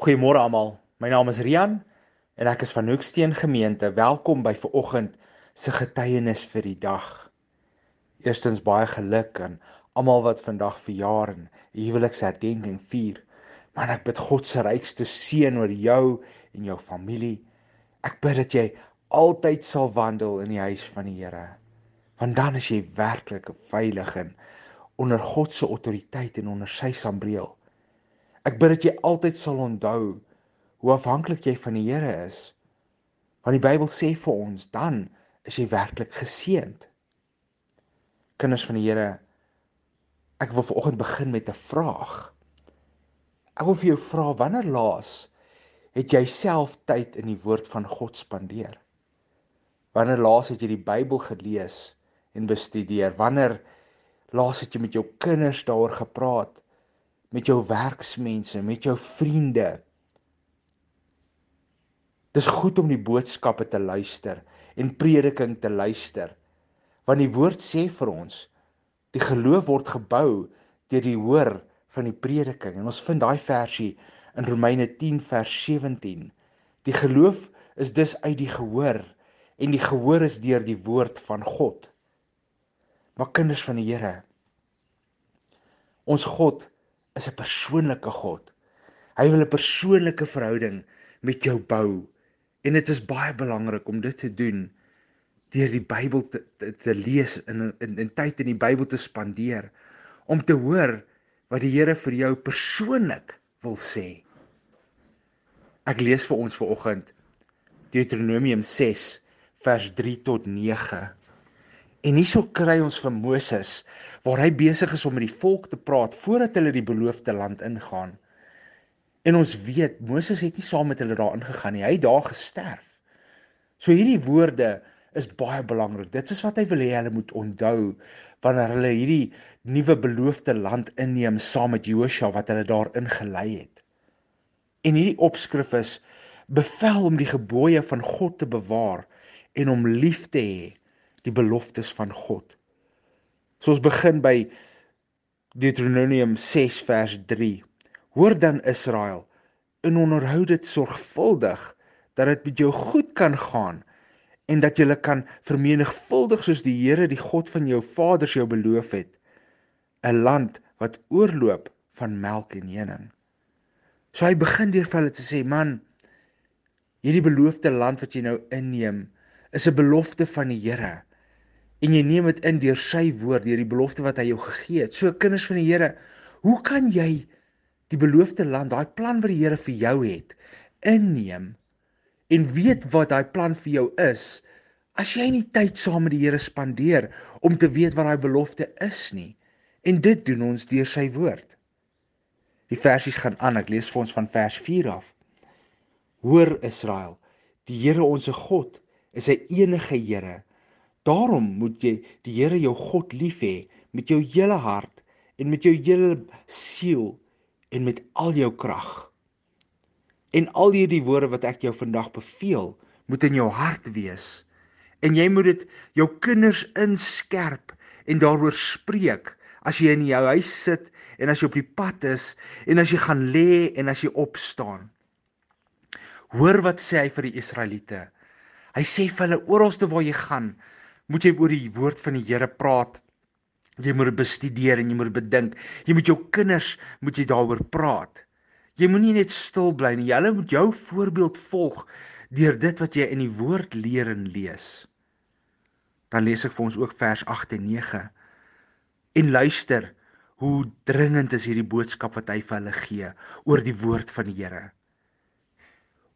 Goeiemôre almal. My naam is Rian en ek is van Hoeksteen Gemeente. Welkom by vanoggend se getuienis vir die dag. Eerstens baie geluk aan almal wat vandag verjaar en huweliksherdenking vier. Maar ek bid God se rykste seën oor jou en jou familie. Ek bid dat jy altyd sal wandel in die huis van die Here. Want dan is jy werklik veilig en onder God se autoriteit en onder sy sambreel. Ek bid dat jy altyd sal onthou hoe afhanklik jy van die Here is. Want die Bybel sê vir ons dan is jy werklik geseënd. Kinders van die Here, ek wil vanoggend begin met 'n vraag. Ek wil vir jou vra wanneer laas het jy self tyd in die woord van God spandeer? Wanneer laas het jy die Bybel gelees en bestudeer? Wanneer laas het jy met jou kinders daaroor gepraat? Met jou werksmense, met jou vriende. Dis goed om die boodskappe te luister en prediking te luister. Want die woord sê vir ons, die geloof word gebou deur die hoor van die prediking. En ons vind daai versie in Romeine 10 vers 17. Die geloof is dus uit die gehoor en die gehoor is deur die woord van God. Maar kinders van die Here, ons God is 'n persoonlike God. Hy wil 'n persoonlike verhouding met jou bou. En dit is baie belangrik om dit te doen deur die Bybel te, te, te lees en in in tyd in die Bybel te spandeer om te hoor wat die Here vir jou persoonlik wil sê. Ek lees vir ons vanoggend Deuteronomium 6 vers 3 tot 9. En hierso kry ons vir Moses waar hy besig is om met die volk te praat voordat hulle die beloofde land ingaan. En ons weet Moses het nie saam met hulle daar ingegaan nie. Hy het daar gesterf. So hierdie woorde is baie belangrik. Dit is wat hy wil hê hulle moet onthou wanneer hulle hierdie nuwe beloofde land inneem saam met Joshua wat hulle daar ingelei het. En hierdie opskrif is bevel om die gebooie van God te bewaar en om lief te hê die beloftes van God. So ons begin by Deuteronomium 6 vers 3. Hoor dan Israel, en onderhou dit sorgvuldig dat dit met jou goed kan gaan en dat jy kan vermenigvuldig soos die Here die God van jou vaders jou beloof het 'n land wat oorloop van melk en honing. So hy begin deur vir hulle te sê man hierdie beloofde land wat jy nou inneem is 'n belofte van die Here en jy neem dit in deur sy woord, deur die belofte wat hy jou gegee het. So kinders van die Here, hoe kan jy die beloofde land, daai plan wat die Here vir jou het, inneem en weet wat daai plan vir jou is? As jy nie tyd saam met die Here spandeer om te weet wat daai belofte is nie. En dit doen ons deur sy woord. Die versies gaan aan. Ek lees vir ons van vers 4 af. Hoor Israel, die Here ons God is 'n enige Here Daarom moet jy die Here jou God lief hê met jou hele hart en met jou hele siel en met al jou krag. En al hierdie woorde wat ek jou vandag beveel, moet in jou hart wees. En jy moet dit jou kinders inskerp en daaroor spreek as jy in jou huis sit en as jy op die pad is en as jy gaan lê en as jy opstaan. Hoor wat sê hy vir die Israeliete. Hy sê vir hulle oralste waar jy gaan, moet jy oor die woord van die Here praat. Jy moet dit bestudeer en jy moet dit bedink. Jy moet jou kinders moet jy daaroor praat. Jy moenie net stil bly nie. Hulle moet jou voorbeeld volg deur dit wat jy in die woord leer en lees. Dan lees ek vir ons ook vers 8 en 9. En luister hoe dringend is hierdie boodskap wat hy vir hulle gee oor die woord van die Here.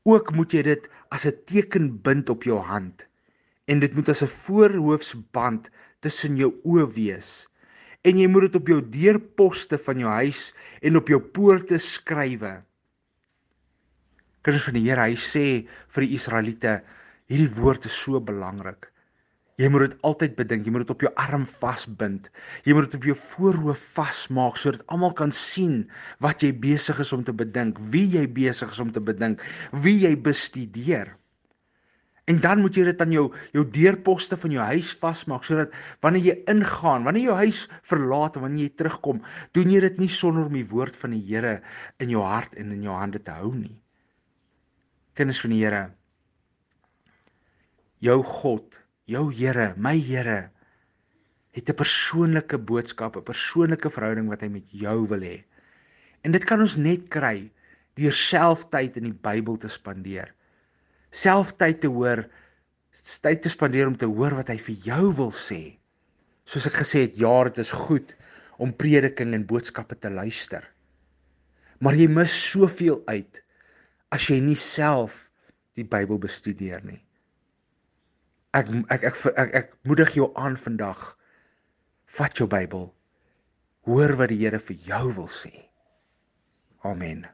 Ook moet jy dit as 'n teken bind op jou hand en dit moet as 'n voorhoofsband tussen jou oë wees en jy moet dit op jou deurposte van jou huis en op jou poorte skrywe. Kinders van die Here, hy sê vir die Israeliete, hierdie woord is so belangrik. Jy moet dit altyd bedink, jy moet dit op jou arm vasbind. Jy moet dit op jou voorhoof vasmaak sodat almal kan sien wat jy besig is om te bedink, wie jy besig is om te bedink, wie jy bestudeer. En dan moet jy dit aan jou jou deurposte van jou huis vasmaak sodat wanneer jy ingaan, wanneer jy jou huis verlaat en wanneer jy terugkom, doen jy dit nie sonder om die woord van die Here in jou hart en in jou hande te hou nie. Kinders van die Here, jou God, jou Here, my Here het 'n persoonlike boodskap, 'n persoonlike verhouding wat hy met jou wil hê. En dit kan ons net kry deur self tyd in die Bybel te spandeer self tyd te hoor, tyd te spandeer om te hoor wat hy vir jou wil sê. Soos ek gesê het, ja, dit is goed om prediking en boodskappe te luister. Maar jy mis soveel uit as jy nie self die Bybel bestudeer nie. Ek ek ek ek, ek, ek moedig jou aan vandag. Vat jou Bybel. Hoor wat die Here vir jou wil sê. Amen.